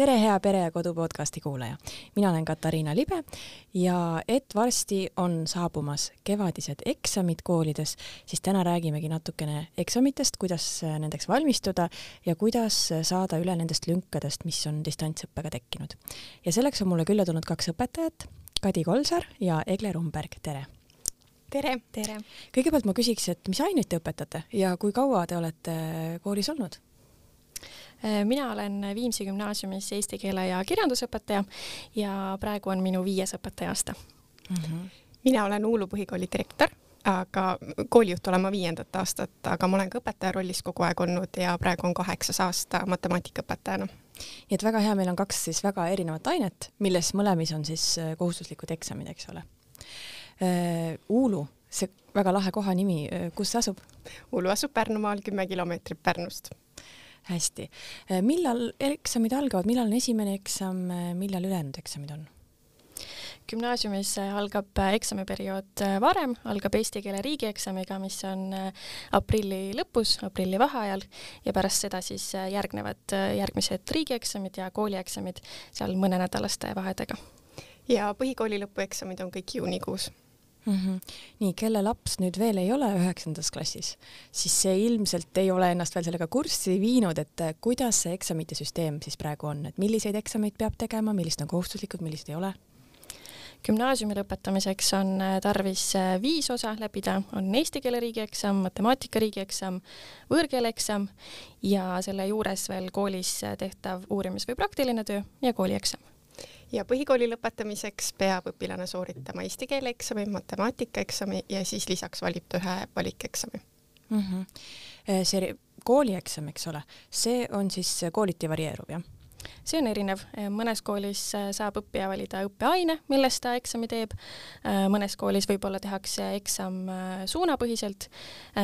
tere, hea Pere ja Kodu podcasti kuulaja. mina olen Katariina Libe ja et varsti on saabumas kevadised eksamid koolides, siis täna räägimegi natukene eksamitest, kuidas nendeks valmistuda ja kuidas saada üle nendest lünkadest, mis on distantsõppega tekkinud. ja selleks on mulle külla tulnud kaks õpetajat, Kadi Kolsar ja Egle Rumberg, tere! tere! tere! kõigepealt ma küsiks, et mis aineid te õpetate ja kui kaua te olete koolis olnud? Äh, mina olen Viimsi gümnaasiumis eesti keele ja kirjandusõpetaja ja praegu on minu viies õpetaja-aasta mm. -hmm. mina olen Uulu põhikooli direktor, aga koolijuht olen ma viiendat aastat, aga ma olen ka õpetaja rollis kogu aeg olnud ja praegu on kaheksas aasta matemaatikaõpetajana nii et väga hea, meil on kaks siis väga erinevat ainet, milles mõlemis on siis äh, kohustuslikud eksamid, eks ole. Äh, Uulu, see väga lahe koha nimi, kus see asub? Uulu asub Pärnumaal kümme kilomeetrit Pärnust hästi, äh, millal eksamid algavad, millal on esimene eksam, äh, millal ülejäänud eksamid on? gümnaasiumis äh, algab eksamiperiood varem, algab eesti keele riigieksamiga, mis on aprilli lõpus, aprilli vaheajal. Ja pärast seda siis järgnevad järgmised riigieksamid ja koolieksamid seal mõnenädalaste vahedega. ja põhikooli lõpueksamid on kõik juunikuus mm. -hmm. nii, kelle laps nüüd veel ei ole üheksandas klassis, siis see ilmselt ei ole ennast veel sellega kurssi viinud, et eh, kuidas see eksamite süsteem siis praegu on, et milliseid eksameid peab tegema, millised on kohustuslikud, millised ei ole? gümnaasiumi lõpetamiseks on eh, tarvis eh, viis osa läbida, on eesti keele riigieksam, matemaatika riigieksam, võõrkeele eksam ja selle juures veel koolis tehtav uurimis- või praktiline töö ja koolieksam ja põhikooli lõpetamiseks peab õpilane sooritama eesti keele eksami, matemaatikaeksami ja siis lisaks valib ta ühe valikeksami mm. -hmm. see koolieksam, eks ole, see on siis kooliti varieeruv, jah? See on erinev, mõnes koolis äh, saab õppija valida õppeaine, milles ta eksami teeb, äh, mõnes koolis võib-olla tehakse eksam äh, suunapõhiselt.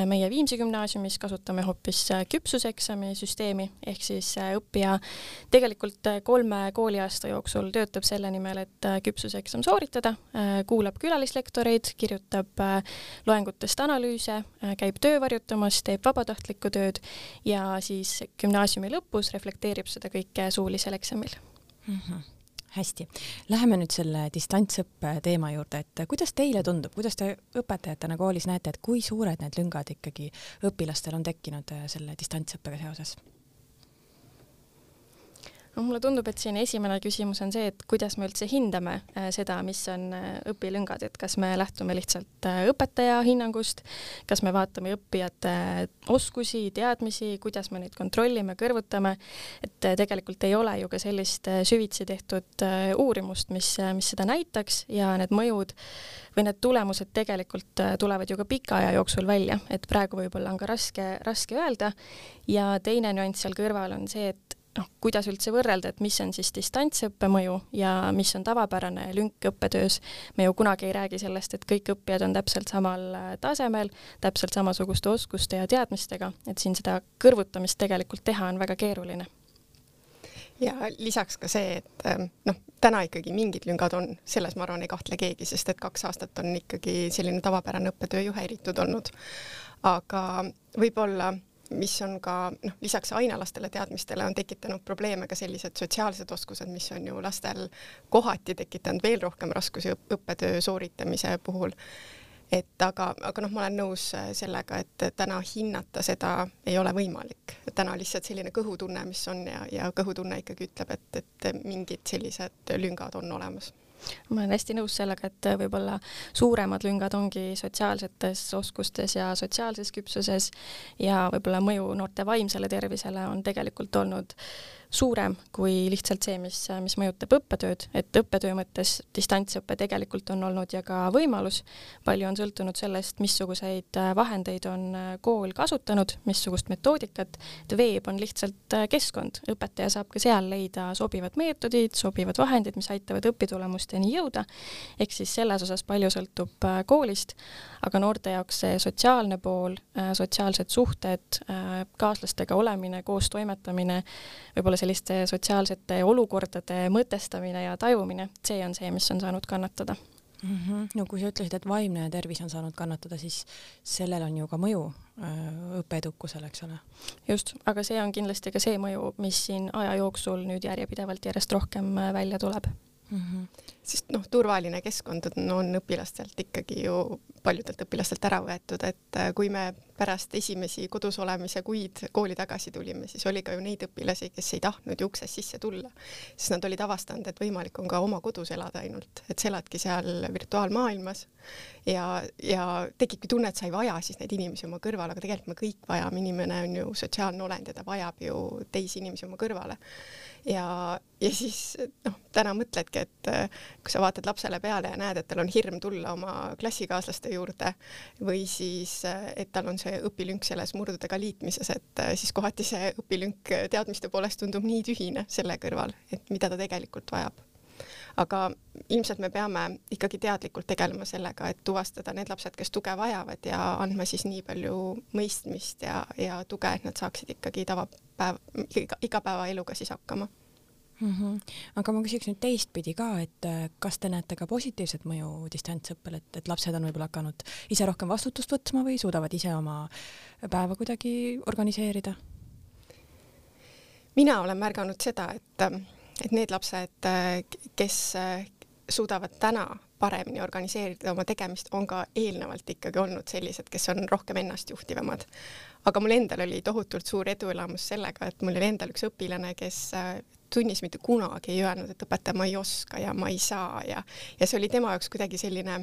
meie Viimsi gümnaasiumis kasutame hoopis küpsuseksami süsteemi, ehk siis õppija tegelikult kolme kooliaasta jooksul töötab selle nimel, et küpsuseksam sooritada, kuulab külalislektoreid, kirjutab loengutest analüüse, käib töövarjutamas, teeb vabatahtlikku tööd ja siis gümnaasiumi lõpus reflekteerib seda kõike suulisel eksamil mm. -hmm hästi, läheme nüüd selle distantsõppe teema juurde, et kuidas teile tundub, kuidas te õpetajatena koolis näete, et kui suured need lüngad ikkagi õpilastel on tekkinud äh, selle distantsõppega seoses? No mulle tundub, et siin esimene küsimus on see, et kuidas me üldse hindame äh, seda, mis on äh, õpilüngad, et kas me lähtume lihtsalt äh, õpetaja hinnangust, kas me vaatame õppijate oskusi, teadmisi, kuidas me neid kontrollime, kõrvutame, et tegelikult ei ole ju ka sellist süvitsi tehtud uurimust, mis, mis seda näitaks ja need mõjud või need tulemused tegelikult tulevad ju ka pika aja jooksul välja, et praegu võib-olla on ka raske, raske öelda. Ja teine nüanss seal kõrval on see, et noh, kuidas üldse võrrelda, et mis on siis distantsõppe mõju ja mis on tavapärane lünk õppetöös. me ju kunagi ei räägi sellest, et kõik õppijad on täpselt samal äh, tasemel, täpselt samasuguste oskuste ja teadmistega, et siin seda kõrvutamist tegelikult teha on väga keeruline ja lisaks ka see, et ähm, noh, täna ikkagi mingid lüngad on, selles ma arvan, ei kahtle keegi, sest et kaks aastat on ikkagi selline tavapärane õppetöö ju häiritud olnud. aga võib-olla mis on ka noh, lisaks ainealastele teadmistele on tekitanud probleeme ka sellised sotsiaalsed oskused, mis on ju lastel kohati tekitanud veel rohkem raskusi õppetöö sooritamise puhul. et aga, aga noh, ma olen nõus sellega, et täna hinnata seda ei ole võimalik, täna lihtsalt selline kõhutunne, mis on ja, ja kõhutunne ikkagi ütleb, et, et mingid sellised lüngad on olemas ma olen hästi nõus sellega, et võib-olla suuremad lüngad ongi sotsiaalsetes oskustes ja sotsiaalses küpsuses ja võib-olla mõju noorte vaimsele tervisele on tegelikult olnud suurem kui lihtsalt see, mis, mis mõjutab õppetööd, et õppetöö mõttes distantsõpe tegelikult on olnud ja ka võimalus. palju on sõltunud sellest, missuguseid vahendeid on kool kasutanud, missugust metoodikat, et veeb on lihtsalt keskkond, õpetaja saab ka seal leida sobivad meetodid, sobivad vahendid, mis aitavad õpitulemusteni jõuda. ehk siis selles osas palju sõltub koolist, aga noorte jaoks see sotsiaalne pool, sotsiaalsed suhted, kaaslastega olemine, koos toimetamine, võib-olla võib-olla selliste sotsiaalsete olukordade mõtestamine ja tajumine, see on see, mis on saanud kannatada mm. -hmm. no kui sa ütlesid, et vaimne tervis on saanud kannatada, siis sellel on ju ka mõju äh, õppeedukusele, eks ole? just, aga see on kindlasti ka see mõju, mis siin aja jooksul nüüd järjepidevalt järjest rohkem äh, välja tuleb mm. -hmm. sest noh, turvaline keskkond on, on õpilastelt ikkagi ju paljudelt õpilastelt ära võetud, et äh, kui me pärast esimesi kodus olemise kuid kooli tagasi tulime, siis oli ka ju neid õpilasi, kes ei tahtnud ju uksest sisse tulla, sest nad olid avastanud, et võimalik on ka oma kodus elada ainult, et sa eladki seal virtuaalmaailmas ja, ja tekibki tunne, et sa ei vaja siis neid inimesi oma kõrvale, aga tegelikult me kõik vajame, inimene on ju sotsiaalne olend ja ta vajab ju teisi inimesi oma kõrvale ja, ja siis noh, täna mõtledki, et äh, kui sa vaatad lapsele peale ja näed, et tal on hirm tulla oma klassikaaslaste juurde või siis, äh, et tal on see õpilünk selles murdudega liitmises, et äh, siis kohati see õpilünk teadmiste poolest tundub nii tühine selle kõrval, et mida ta tegelikult vajab aga ilmselt me peame ikkagi teadlikult tegelema sellega, et tuvastada need lapsed, kes tuge vajavad ja andma siis nii palju mõistmist ja, ja tuge, et nad saaksid ikkagi tavapäev, igapäevaeluga siis hakkama mm. -hmm. aga ma küsiks nüüd teistpidi ka, et äh, kas te näete ka positiivset mõju distantsõppel, et, et lapsed on võib-olla hakanud ise rohkem vastutust võtma või suudavad ise oma päeva kuidagi organiseerida? mina olen märganud seda, et et need lapsed, kes suudavad täna paremini organiseerida oma tegemist, on ka eelnevalt ikkagi olnud sellised, kes on rohkem ennastjuhtivamad. aga mul endal oli tohutult suur eduelamus sellega, et mul oli endal üks õpilane, kes tunnis mitte kunagi ei öelnud, et õpetaja, ma ei oska ja ma ei saa ja, ja see oli tema jaoks kuidagi selline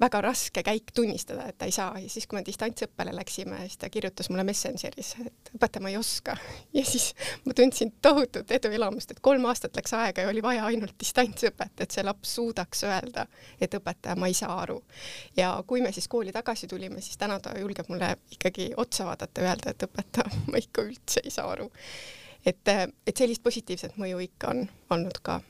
väga raske käik tunnistada, et ta ei saa ja siis, kui me distantsõppele läksime, siis ta kirjutas mulle Messengeris, et õpetaja, ma ei oska. ja siis ma tundsin tohutut eduelamust, et kolm aastat läks aega ja oli vaja ainult distantsõpet, et see laps suudaks öelda, et õpetaja, ma ei saa aru. ja kui me siis kooli tagasi tulime, siis täna ta julgeb mulle ikkagi otsa vaadata ja öelda, et õpetaja, ma ikka üldse ei saa aru et, et sellist positiivset mõju ikka on olnud ka.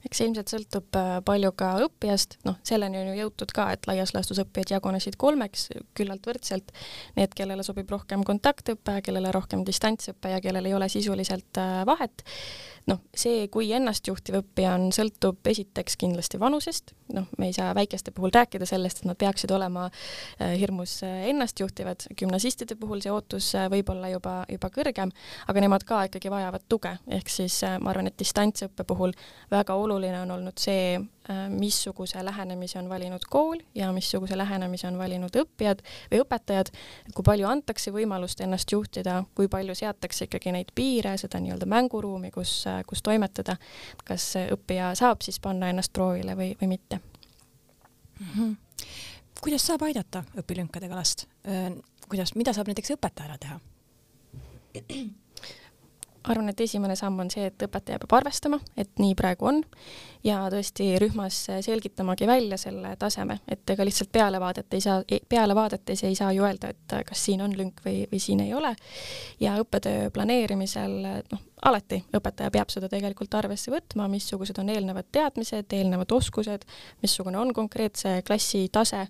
Eks see ilmselt sõltub äh, palju ka õppijast, noh, selleni on ju jõutud ka, et laias laastus õppijad jagunesid kolmeks küllalt võrdselt. Need, kellele sobib rohkem kontaktõpe, kellele rohkem distantsõpe ja kellel ei ole sisuliselt äh, vahet. Noh, see, kui ennastjuhtiv õppija on, sõltub esiteks kindlasti vanusest, noh, me ei saa väikeste puhul rääkida sellest, et nad peaksid olema äh, hirmus äh, ennastjuhtivad, gümnasistide puhul see ootus äh, võib olla juba, juba kõrgem, aga nemad ka ikkagi vajavad tuge, ehk siis ma arvan, et distantsõppe puhul väga oluline on olnud see, missuguse lähenemise on valinud kool ja missuguse lähenemise on valinud õppijad või õpetajad, et kui palju antakse võimalust ennast juhtida, kui palju seatakse ikkagi neid piire, seda nii-öelda mänguruumi, kus kus toimetada, kas õppija saab siis panna ennast proovile või, või mitte mm. -hmm. kuidas saab aidata õpilünkadega last? kuidas, mida saab näiteks õpetaja ära teha? arvan, et esimene samm on see, et õpetaja peab arvestama, et nii praegu on ja tõesti rühmas selgitamagi välja selle taseme, et ega lihtsalt pealevaadet ei saa, peale vaadates ei saa ju öelda, et kas siin on lünk või, või siin ei ole. ja õppetöö planeerimisel, noh, alati õpetaja peab seda tegelikult arvesse võtma, missugused on eelnevad teadmised, eelnevad oskused, missugune on konkreetse klassi tase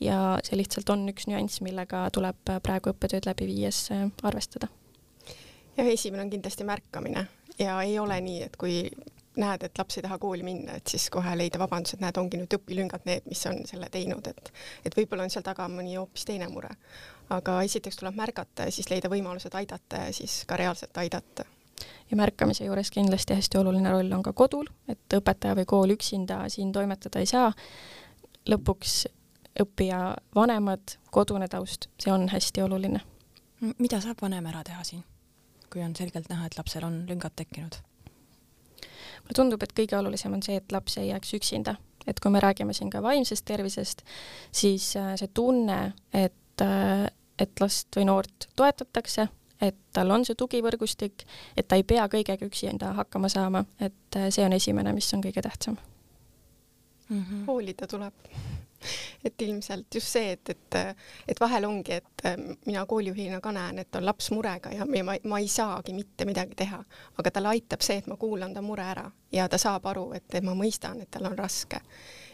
ja see lihtsalt on üks nüanss, millega tuleb praegu õppetööd läbi viies arvestada jah, esimene on kindlasti märkamine ja ei ole nii, et kui näed, et laps ei taha kooli minna, et siis kohe leida vabandus, et näed, ongi nüüd õpilüngad need, mis on selle teinud, et et võib-olla on seal taga mõni hoopis teine mure. aga esiteks tuleb märgata ja siis leida võimalused aidata ja siis ka reaalselt aidata ja märkamise juures kindlasti hästi oluline roll on ka kodul, et õpetaja või kool üksinda siin toimetada ei saa. lõpuks õppija vanemad, kodune taust, see on hästi oluline. mida saab vanem ära teha siin? Kui on selgelt näha, et lapsel on lüngad tekkinud? mulle tundub, et kõige olulisem on see, et laps ei jääks üksinda, et kui me räägime siin ka vaimsest tervisest, siis äh, see tunne, et, äh, et last või noort toetatakse, et tal on see tugivõrgustik, et ta ei pea kõigega üksinda hakkama saama, et äh, see on esimene, mis on kõige tähtsam mm. -hmm. hoolida tuleb et ilmselt just see, et, et, et vahel ongi, et äh, mina koolijuhina ka näen, et on laps murega ja, ja ma, ma ei saagi mitte midagi teha, aga talle aitab see, et ma kuulan ta mure ära ja ta saab aru, et, ma mõistan, et tal on raske.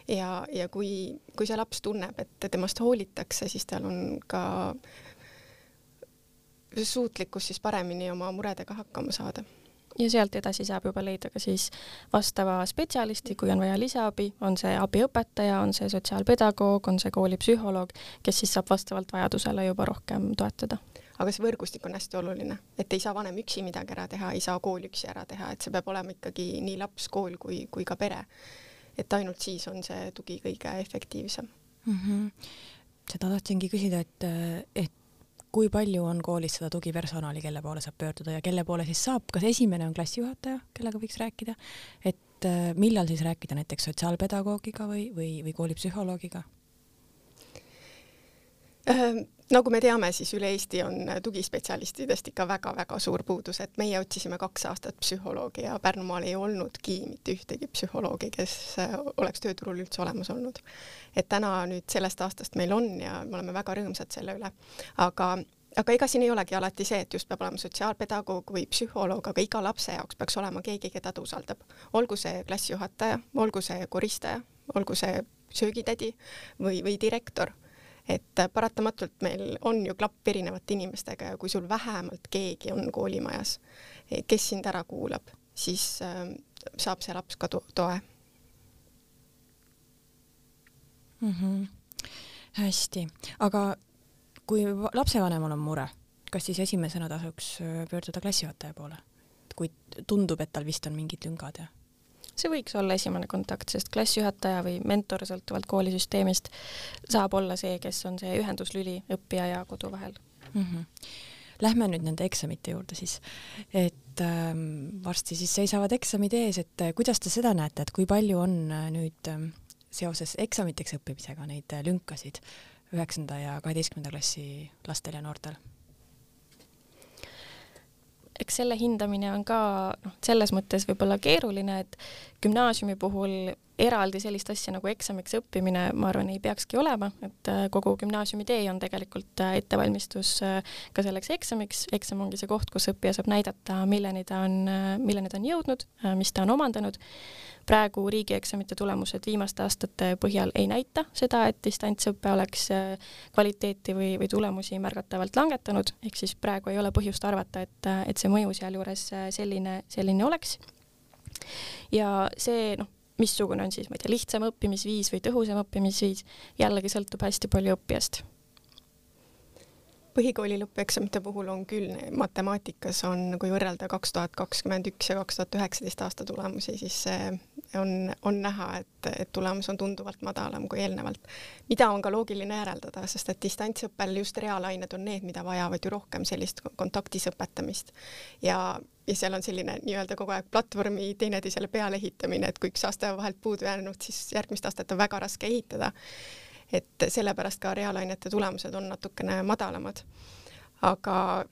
ja, ja kui, kui see laps tunneb, et temast hoolitakse, siis tal on ka suutlikkus siis paremini oma muredega hakkama saada ja sealt edasi saab juba leida ka siis vastava spetsialisti, kui on vaja lisaabi, on see abiõpetaja, on see sotsiaalpedagoog, on see koolipsühholoog, kes siis saab vastavalt vajadusele juba rohkem toetada aga see võrgustik on hästi oluline, et ei saa vanem üksi midagi ära teha, ei saa kool üksi ära teha, et see peab olema ikkagi nii laps, kool kui, kui ka pere. et ainult siis on see tugi kõige efektiivsem mm. -hmm. seda tahtsingi küsida, et, et kui palju on koolis seda tugipersonali, kelle poole saab pöörduda ja kelle poole siis saab, kas esimene on klassijuhataja, kellega võiks rääkida, et äh, millal siis rääkida näiteks sotsiaalpedagoogiga või, või, või koolipsühholoogiga? Äh, nagu me teame, siis üle Eesti on tugispetsialistidest ikka väga-väga suur puudus, et meie otsisime kaks aastat psühholoogi ja Pärnumaal ei olnudki mitte ühtegi psühholoogi, kes äh, oleks tööturul üldse olemas olnud. et täna nüüd sellest aastast meil on ja me oleme väga rõõmsad selle üle, aga aga ega siin ei olegi alati see, et just peab olema sotsiaalpedagoog või psühholoog, aga iga lapse jaoks peaks olema keegi, keda ta usaldab. olgu see klassijuhataja, olgu see koristaja, olgu see söögitädi või, või direktor et paratamatult meil on ju klapp erinevate inimestega ja kui sul vähemalt keegi on koolimajas, kes sind ära kuulab, siis äh, saab see laps ka to toe mm. -hmm. hästi, aga kui lapsevanemal on mure, kas siis esimesena tasuks äh, pöörduda klassijuhataja poole? kui tundub, et tal vist on mingid lüngad ja see võiks olla esimene kontakt, sest klassijuhataja või mentor sõltuvalt koolisüsteemist saab olla see, kes on see ühenduslüli õppija ja kodu vahel mm. -hmm. Lähme nüüd nende eksamite juurde siis, et ähm, varsti siis seisavad eksamid ees, et äh, kuidas te seda näete, et kui palju on äh, nüüd ähm, seoses eksamiteks õppimisega neid äh, lünkasid üheksanda ja kaheteistkümnenda klassi lastel ja noortel? Eks selle hindamine on ka noh, selles mõttes võib-olla keeruline, et gümnaasiumi puhul eraldi sellist asja nagu eksamiks õppimine, ma arvan, ei peakski olema, et äh, kogu gümnaasiumi tee on tegelikult äh, ettevalmistus äh, ka selleks eksamiks. eksam ongi see koht, kus õppija saab näidata, milleni ta on, milleni ta on jõudnud, mis ta on omandanud praegu riigieksamite tulemused viimaste aastate põhjal ei näita seda, et distantsõpe oleks kvaliteeti või, või tulemusi märgatavalt langetanud, ehk siis praegu ei ole põhjust arvata, et, et see mõju sealjuures selline, selline oleks. ja see noh, missugune on siis, ma ei tea, lihtsam õppimisviis või tõhusam õppimisviis, jällegi sõltub hästi palju õppijast põhikooli lõpueksamite puhul on küll, matemaatikas on, kui võrrelda kaks tuhat kakskümmend üks ja kaks tuhat üheksateist aasta tulemusi, siis see on, on näha, et, et tulemus on tunduvalt madalam kui eelnevalt. mida on ka loogiline järeldada, sest et distantsõppel just reaalained on need, mida vajavad ju rohkem sellist kontaktis õpetamist. ja, ja seal on selline nii-öelda kogu aeg platvormi teineteisele peale ehitamine, et kui üks aste on vahelt puudu jäänud, siis järgmist astet on väga raske ehitada et sellepärast ka reaalainete tulemused on natukene madalamad. aga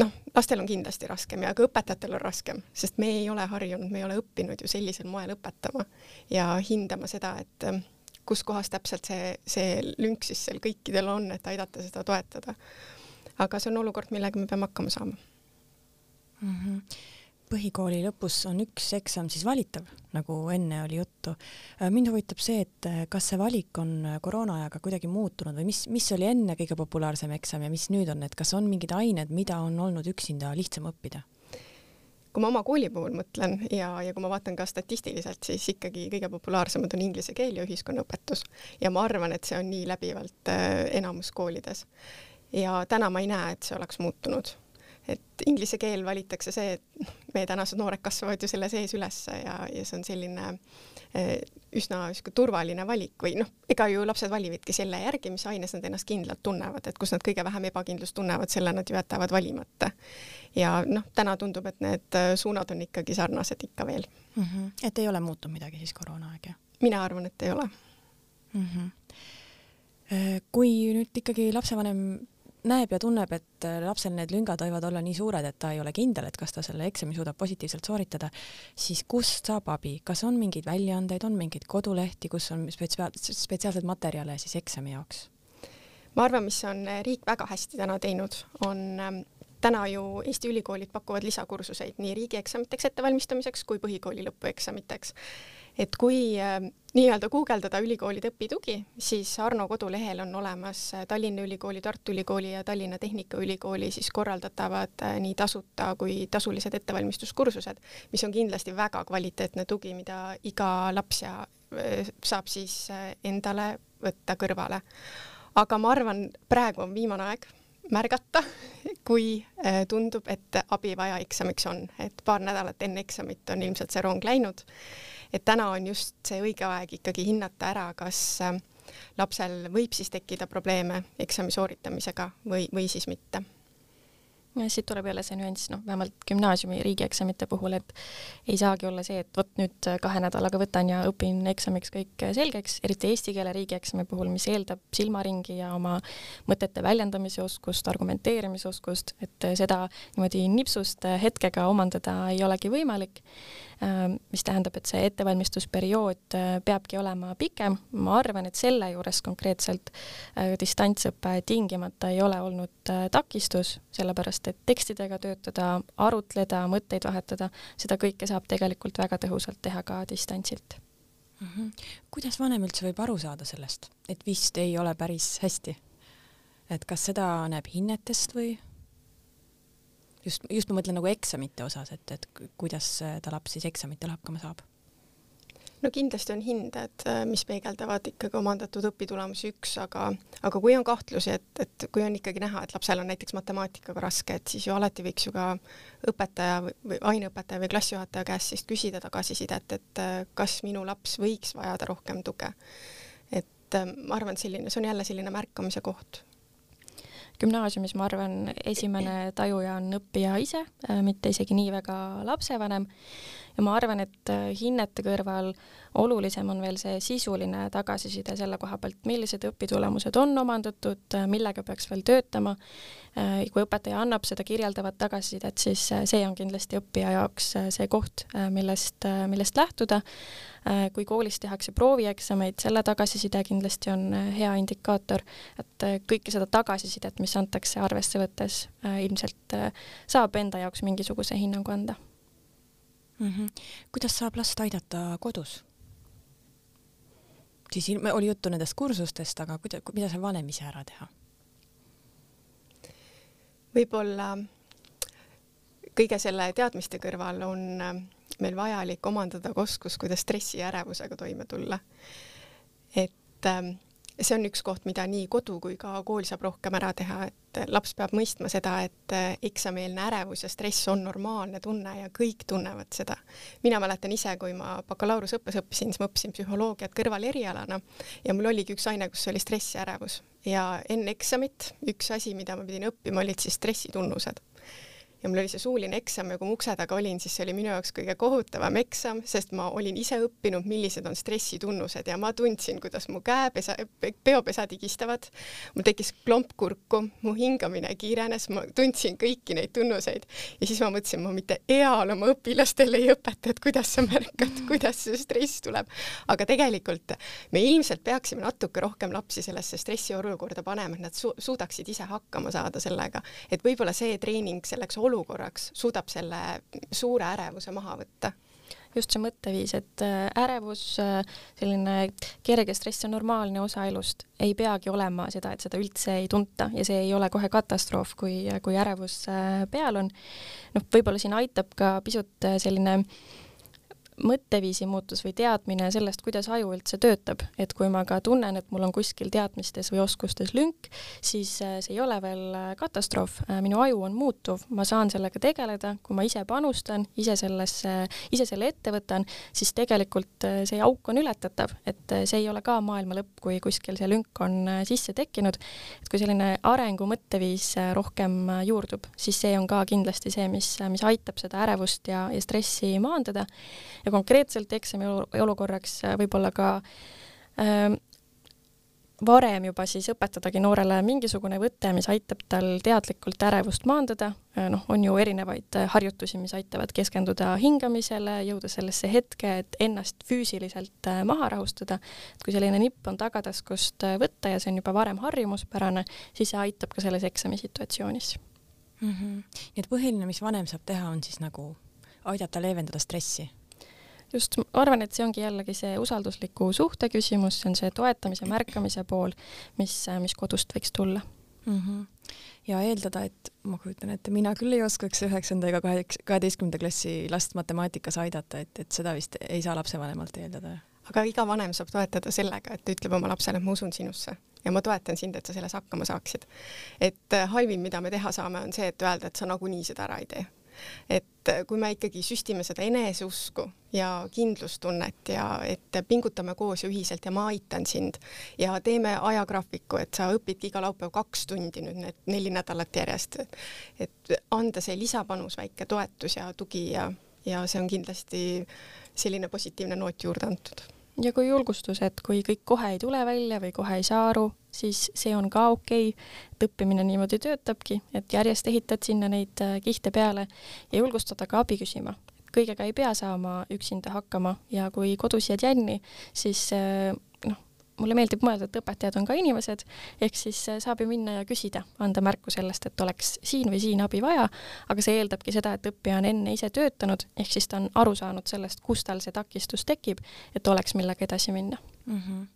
noh, lastel on kindlasti raskem ja ka õpetajatel on raskem, sest me ei ole harjunud, me ei ole õppinud ju sellisel moel õpetama ja hindama seda, et ähm, kus kohas täpselt see, see lünk siis seal kõikidel on, et aidata seda toetada. aga see on olukord, millega me peame hakkama saama mm. -hmm põhikooli lõpus on üks eksam siis valitav, nagu enne oli juttu. Mind huvitab see, et äh, kas see valik on äh, koroonaajaga kuidagi muutunud või mis, mis oli enne kõige populaarsem eksam ja mis nüüd on, et kas on mingid ained, mida on olnud üksinda lihtsam õppida? kui ma oma kooli puhul mõtlen ja, ja kui ma vaatan ka statistiliselt, siis ikkagi kõige populaarsemad on inglise keel ja ühiskonnaõpetus ja ma arvan, et see on nii läbivalt enamus koolides. ja täna ma ei näe, et see oleks muutunud et inglise keel valitakse see, et meie tänased noored kasvavad ju selle sees üles ja, ja see on selline eh, üsna niisugune turvaline valik või noh, ega ju lapsed valivadki selle järgi, mis aines nad ennast kindlalt tunnevad, et kus nad kõige vähem ebakindlust tunnevad, selle nad ju jätavad valimata. ja noh, täna tundub, et need suunad on ikkagi sarnased ikka veel mm. -hmm. et ei ole muutunud midagi siis koroonaaeg, jah? mina arvan, et ei ole mm. -hmm. kui nüüd ikkagi lapsevanem näeb ja tunneb, et äh, lapsel need lüngad võivad olla nii suured, et ta ei ole kindel, et kas ta selle eksami suudab positiivselt sooritada, siis kust saab abi, kas on mingeid väljaandeid, on mingeid kodulehti, kus on spetsia-, spetsiaalseid materjale siis eksami jaoks? ma arvan, mis on äh, riik väga hästi täna teinud, on ähm, täna ju Eesti ülikoolid pakuvad lisakursuseid nii riigieksamiteks ettevalmistamiseks kui põhikooli lõpueksamiteks et kui äh, nii-öelda guugeldada ülikoolide õpitugi, siis Arno kodulehel on olemas äh, Tallinna Ülikooli, Tartu Ülikooli ja Tallinna Tehnikaülikooli siis korraldatavad äh, nii tasuta kui tasulised ettevalmistuskursused, mis on kindlasti väga kvaliteetne tugi, mida iga laps ja saab siis endale võtta kõrvale. aga ma arvan, praegu on viimane aeg märgata, kui tundub, et abivaja eksamiks on, et paar nädalat enne eksamit on ilmselt see rong läinud et täna on just see õige aeg ikkagi hinnata ära, kas äh, lapsel võib siis tekkida probleeme eksami sooritamisega või, või siis mitte ja siit tuleb jälle see nüanss, noh, vähemalt gümnaasiumi riigieksamite puhul, et ei saagi olla see, et vot nüüd kahe nädalaga võtan ja õpin eksamiks kõik selgeks, eriti eesti keele riigieksami puhul, mis eeldab silmaringi ja oma mõtete väljendamise oskust, argumenteerimise oskust, et seda niimoodi nipsust hetkega omandada ei olegi võimalik. Äh, mis tähendab, et see ettevalmistusperiood äh, peabki olema pikem, ma arvan, et selle juures konkreetselt äh, distantsõpe tingimata ei ole olnud takistus, sellepärast et tekstidega töötada, arutleda, mõtteid vahetada, seda kõike saab tegelikult väga tõhusalt teha ka distantsilt mm. -hmm. kuidas vanem üldse võib aru saada sellest, et vist ei ole päris hästi? et kas seda näeb hinnetest või? just, just ma mõtlen nagu eksamite osas, et, et kuidas ta laps siis eksamitel hakkama saab? No kindlasti on hinded, mis peegeldavad ikkagi omandatud õpitulemusi üks, aga, aga kui on kahtlusi, et, et kui on ikkagi näha, et lapsel on näiteks matemaatikaga raske, et siis ju alati võiks ju ka õpetaja või, või aineõpetaja või klassijuhataja käest siis küsida tagasisidet, et kas minu laps võiks vajada rohkem tuge. et ma arvan, et selline, see on jälle selline märkamise koht gümnaasiumis ma arvan, esimene tajuja on õppija ise, äh, mitte isegi nii väga lapsevanem. Ja ma arvan, et äh, hinnete kõrval olulisem on veel see sisuline tagasiside selle koha pealt, millised õpitulemused on omandatud, äh, millega peaks veel töötama. kui õpetaja annab seda kirjeldavat tagasisidet, siis see on kindlasti õppija jaoks see koht, millest, millest lähtuda Äh, kui koolis tehakse proovieksameid, selle tagasiside kindlasti on äh, hea indikaator, et äh, kõike seda tagasisidet, mis antakse arvesse võttes, ilmselt saab enda jaoks mingisuguse hinnangu anda mm. -hmm. kuidas saab last aidata kodus? siis oli juttu nendest kursustest, aga kuida-, mida saab vanem ise ära teha? võib-olla kõige selle teadmiste kõrval on meil vajalik omandada oskus, kuidas stressi ja ärevusega toime tulla. et ähm, see on üks koht, mida nii kodu kui ka kool saab rohkem ära teha, et laps peab mõistma seda, et äh, eksamieelne ärevus ja stress on normaalne tunne ja kõik tunnevad seda. mina mäletan ise, kui ma bakalaureuseõppes õppisin, siis ma õppisin psühholoogiat kõrvalerialana ja mul oligi üks aine, kus oli stress ja ärevus ja enne eksamit üks asi, mida ma pidin õppima, olid siis stressitunnused ja mul oli see suuline eksam ja kui ma ukse taga olin, siis see oli minu jaoks kõige kohutavam eksam, sest ma olin ise õppinud, millised on stressitunnused ja ma tundsin, kuidas mu käepesa, peopesad higistavad, mul tekkis klomp kurku, mu hingamine kiirenes, ma tundsin kõiki neid tunnuseid ja siis ma mõtlesin, ma mitte eal oma õpilastele ei õpeta, et kuidas sa märkad, kuidas see stress tuleb. aga tegelikult me ilmselt peaksime natuke rohkem lapsi sellesse stressiolukorda panema, et nad su suudaksid ise hakkama saada sellega, et võib-olla see treening selleks olukorraks olukorraks suudab selle suure ärevuse maha võtta just see mõtteviis, et äh, ärevus, äh, selline kerge stress on normaalne osa elust, ei peagi olema seda, et seda üldse ei tunta ja see ei ole kohe katastroof, kui, kui ärevus äh, peal on. noh, võib-olla siin aitab ka pisut selline äh, mõtteviisi muutus või teadmine sellest, kuidas aju üldse töötab, et kui ma ka tunnen, et mul on kuskil teadmistes või oskustes lünk, siis äh, see ei ole veel äh, katastroof, äh, minu aju on muutuv, ma saan sellega tegeleda, kui ma ise panustan, ise sellesse, ise selle ette võtan, siis tegelikult see auk on ületatav, et see ei ole ka maailma lõpp, kui kuskil see lünk on sisse tekkinud. et kui selline arengu mõtteviis rohkem juurdub, siis see on ka kindlasti see, mis, mis aitab seda ärevust ja, ja stressi maandada ja konkreetselt eksami olukorraks äh, võib-olla ka äh, varem juba siis õpetadagi noorele mingisugune võte, mis aitab tal teadlikult ärevust maandada, äh, noh, on ju erinevaid äh, harjutusi, mis aitavad keskenduda hingamisele, jõuda sellesse hetke, et ennast füüsiliselt maha rahustada, et kui selline nipp on tagataskust võtta ja see on juba varem harjumuspärane, siis see aitab ka selles eksamisituatsioonis mm. -hmm. nii et põhiline, mis vanem saab teha, on siis nagu aidata leevendada stressi just, ma arvan, et see ongi jällegi see usaldusliku suhte küsimus, see on see toetamise, märkamise pool, mis, mis kodust võiks tulla mm. -hmm. ja eeldada, et ma kujutan ette, mina küll ei oskaks üheksanda ega kaheteistkümnenda klassi last matemaatikas aidata, et, et seda vist ei saa lapsevanemalt eeldada. aga iga vanem saab toetada sellega, et ütleb oma lapsele, et ma usun sinusse ja ma toetan sind, et sa selles hakkama saaksid. et äh, halvim, mida me teha saame, on see, et öelda, et sa nagunii seda ära ei tee et kui me ikkagi süstime seda eneseusku ja kindlustunnet ja et pingutame koos ja ühiselt ja ma aitan sind ja teeme ajagraafiku, et sa õpidki iga laupäev kaks tundi nüüd need neli nädalat järjest, et anda see lisapanus, väike toetus ja tugi ja, ja see on kindlasti selline positiivne noot juurde antud. Ja kui julgustus, et kui kõik kohe ei tule välja või kohe ei saa aru, siis see on ka okei okay.. et õppimine niimoodi töötabki, et järjest ehitad sinna neid äh, kihte peale ja julgustada ka abi küsima. kõigega ei pea saama üksinda hakkama ja kui kodus jääd jänni, siis äh, mulle meeldib mõelda, et õpetajad on ka inimesed, ehk siis äh, saab ju minna ja küsida, anda märku sellest, et oleks siin või siin abi vaja, aga see eeldabki seda, et õppija on enne ise töötanud, ehk siis ta on aru saanud sellest, kus tal see takistus tekib, et oleks millega edasi minna mm. -hmm.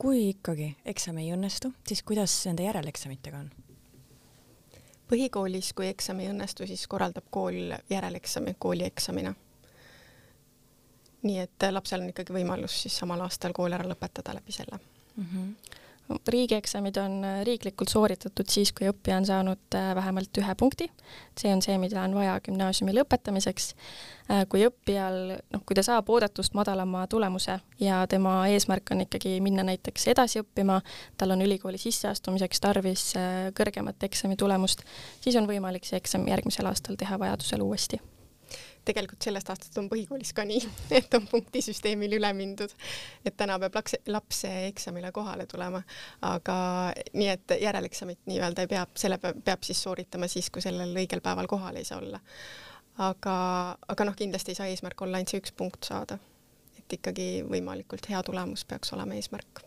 Kui ikkagi eksam ei õnnestu, siis kuidas nende järeleksamitega on? põhikoolis, kui eksam ei õnnestu, siis korraldab kool järeleksami koolieksamina nii et lapsel on ikkagi võimalus siis samal aastal kool ära lõpetada läbi selle mm. -hmm riigieksamid on äh, riiklikult sooritatud siis, kui õppija on saanud äh, vähemalt ühe punkti. see on see, mida on vaja gümnaasiumi lõpetamiseks. Äh, kui õppijal, noh, kui ta saab oodatust madalama tulemuse ja tema eesmärk on ikkagi minna näiteks edasi õppima, tal on ülikooli sisseastumiseks tarvis kõrgemat eksami tulemust, siis on võimalik see eksam järgmisel aastal teha vajadusel uuesti tegelikult sellest aastast on põhikoolis ka nii, et on punktisüsteemile üle mindud, et täna peab laps, laps eksamile kohale tulema, aga nii et järeleksamit nii-öelda ei pea, selle peab, peab siis sooritama siis, kui sellel õigel päeval kohal ei saa olla. aga, aga noh, kindlasti ei saa eesmärk olla ainult see üks punkt saada, et ikkagi võimalikult hea tulemus peaks olema eesmärk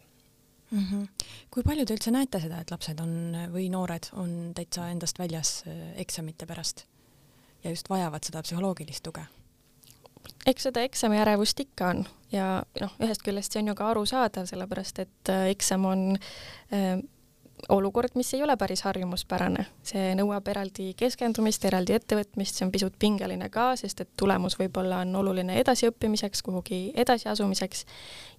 mm. -hmm. kui palju te üldse näete seda, et lapsed on või noored on täitsa endast väljas äh, eksamite pärast? Ja just vajavad seda psühholoogilist tuge? eks seda eksamiärevust ikka on ja noh, ühest küljest see on ju ka arusaadav, sellepärast et äh, eksam on äh, olukord, mis ei ole päris harjumuspärane, see nõuab eraldi keskendumist, eraldi ettevõtmist, see on pisut pingeline ka, sest et tulemus võib-olla on oluline edasiõppimiseks, kuhugi edasiasumiseks.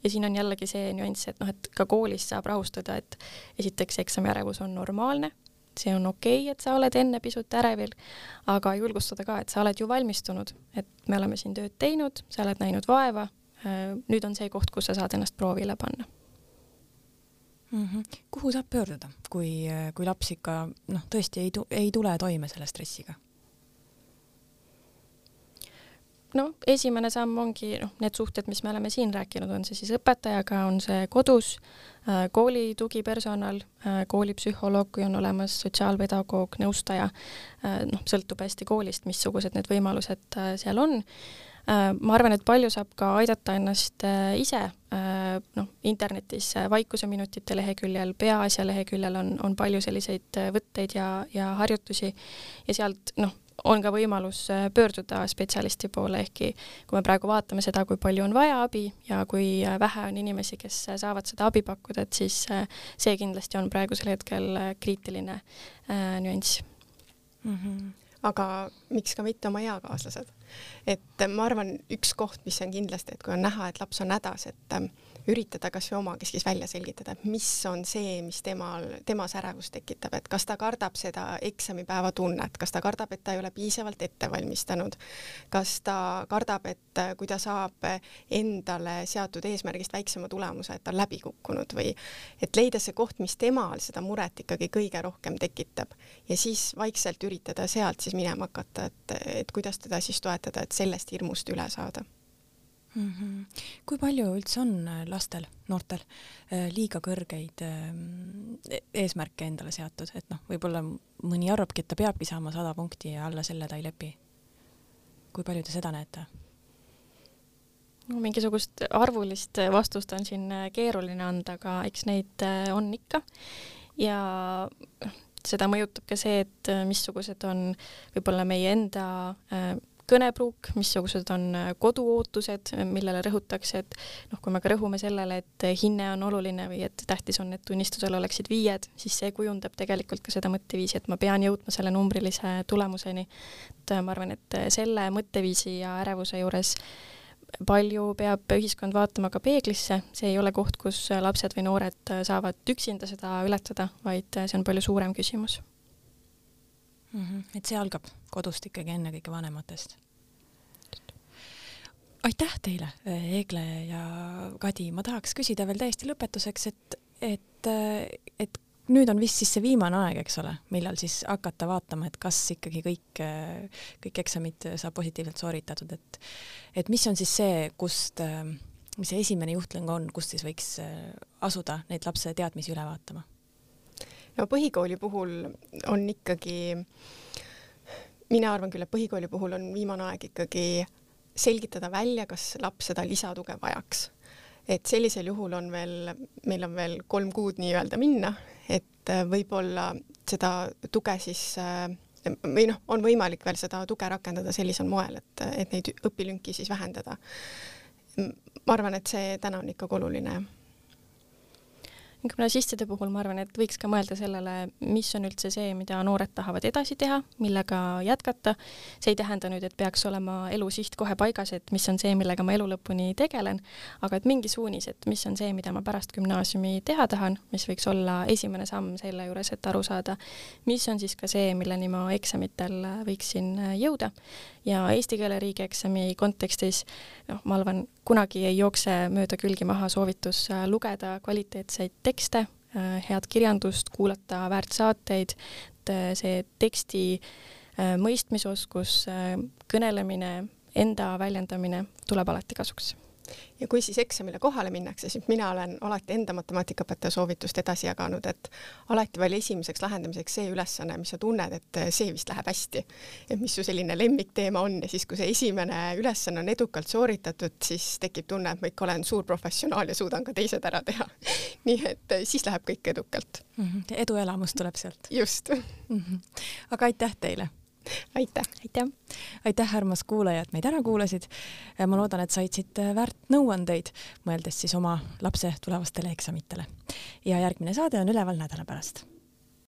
ja siin on jällegi see nüanss, et noh, et ka koolis saab rahustada, et esiteks eksamiärevus on normaalne, see on okei okay,, et sa oled enne pisut ärevil, aga julgustada ka, et sa oled ju valmistunud, et me oleme siin tööd teinud, sa oled näinud vaeva, äh, nüüd on see koht, kus sa saad ennast proovile panna mm. -hmm. kuhu saab pöörduda, kui, kui laps ikka noh, tõesti ei, ei tule toime selle stressiga? No esimene samm ongi noh, need suhted, mis me oleme siin rääkinud, on see siis õpetajaga, on see kodus, äh, kooli tugipersonal, äh, koolipsühholoog, kui on olemas sotsiaalpedagoog, nõustaja, äh, noh, sõltub hästi koolist, missugused need võimalused seal on. ma arvan, et palju saab ka aidata ennast ise, noh, internetis Vaikuseminutite leheküljel, Peaasja leheküljel on, on palju selliseid võtteid ja, ja harjutusi ja sealt noh, on ka võimalus äh, pöörduda spetsialisti poole, ehkki kui me praegu vaatame seda, kui palju on vaja abi ja kui äh, vähe on inimesi, kes äh, saavad seda abi pakkuda, et siis see kindlasti on praegusel hetkel kriitiline nüanss mm. -hmm aga miks ka mitte oma eakaaslased. et ma arvan, üks koht, mis on kindlasti, et kui on näha, et laps on hädas, et üritada kasvõi omakeskis välja selgitada, et mis on see, mis temal, temas ärevust tekitab, et kas ta kardab seda eksamipäeva tunnet, kas ta kardab, et ta ei ole piisavalt ette valmistanud, kas ta kardab, et kui ta saab endale seatud eesmärgist väiksema tulemuse, et ta on läbi kukkunud või et leida see koht, mis temal seda muret ikkagi kõige rohkem tekitab. Ja siis vaikselt üritada sealt siis minema hakata, et, et kuidas teda siis toetada, et sellest hirmust üle saada mm. -hmm. kui palju üldse on äh, lastel, noortel äh, liiga kõrgeid ähm, e-, eesmärke endale seatud, et noh, võib-olla mõni arvabki, et ta peabki saama sada punkti ja alla selle ta ei lepi. kui palju te seda näete? no mingisugust arvulist vastust on siin äh, keeruline anda, aga eks neid on ikka ja seda mõjutab ka see, et missugused on võib-olla meie enda kõnepruuk, missugused on koduootused, millele rõhutakse, et noh, kui me ka rõhume sellele, et hinne on oluline või et tähtis on, et tunnistusel oleksid viied, siis see kujundab tegelikult ka seda mõtteviisi, et ma pean jõudma selle numbrilise tulemuseni. et ma arvan, et selle mõtteviisi ja ärevuse juures palju peab ühiskond vaatama ka peeglisse, see ei ole koht, kus lapsed või noored saavad üksinda seda ületada, vaid see on palju suurem küsimus mm. -hmm. et see algab kodust ikkagi ennekõike vanematest. aitäh teile, Eegle ja Kadi, ma tahaks küsida veel täiesti lõpetuseks, et, et, et nüüd on vist siis see viimane aeg, eks ole, millal siis hakata vaatama, et kas ikkagi kõik, kõik eksamid saab positiivselt sooritatud, et et mis on siis see, kust, mis see esimene juhtlõng on, kust siis võiks asuda neid lapse teadmisi üle vaatama? No põhikooli puhul on ikkagi, mina arvan küll, et põhikooli puhul on viimane aeg ikkagi selgitada välja, kas laps seda lisatuge vajaks et sellisel juhul on veel, meil on veel kolm kuud nii-öelda minna, et äh, võib-olla seda tuge siis äh, või noh, on võimalik veel seda tuge rakendada sellisel moel, et, et neid õpilünki siis vähendada. ma arvan, et see täna on ikkagi oluline gümnasistide puhul ma arvan, et võiks ka mõelda sellele, mis on üldse see, mida noored tahavad edasi teha, millega jätkata. see ei tähenda nüüd, et peaks olema elusiht kohe paigas, et mis on see, millega ma elu lõpuni tegelen, aga et mingi suunis, et mis on see, mida ma pärast gümnaasiumi teha tahan, mis võiks olla esimene samm selle juures, et aru saada, mis on siis ka see, milleni ma eksamitel võiksin jõuda ja eesti keele riigieksami kontekstis noh, ma arvan, kunagi ei jookse mööda külgi maha soovitus äh, lugeda kvaliteetseid tekste, äh, head kirjandust, kuulata väärt saateid, et äh, see teksti mõistmisoskus, kõnelemine, enda väljendamine tuleb alati kasuks ja kui siis eksamile kohale minnakse, siis mina olen alati enda matemaatikaõpetaja soovitust edasi jaganud, et alati vali esimeseks lahendamiseks see ülesanne, mis sa tunned, et see vist läheb hästi. et mis su selline lemmikteema on ja siis, kui see esimene ülesanne on edukalt sooritatud, siis tekib tunne, et ma ikka olen suur professionaal ja suudan ka teised ära teha. nii et siis läheb kõik edukalt mm. -hmm. eduelamus tuleb sealt. just mm. -hmm. aga aitäh teile aitäh! aitäh! aitäh, armas kuulaja, et meid ära kuulasid. ma loodan, et said siit väärt nõuandeid, mõeldes siis oma lapse tulevastele eksamitele. ja järgmine saade on üleval nädala pärast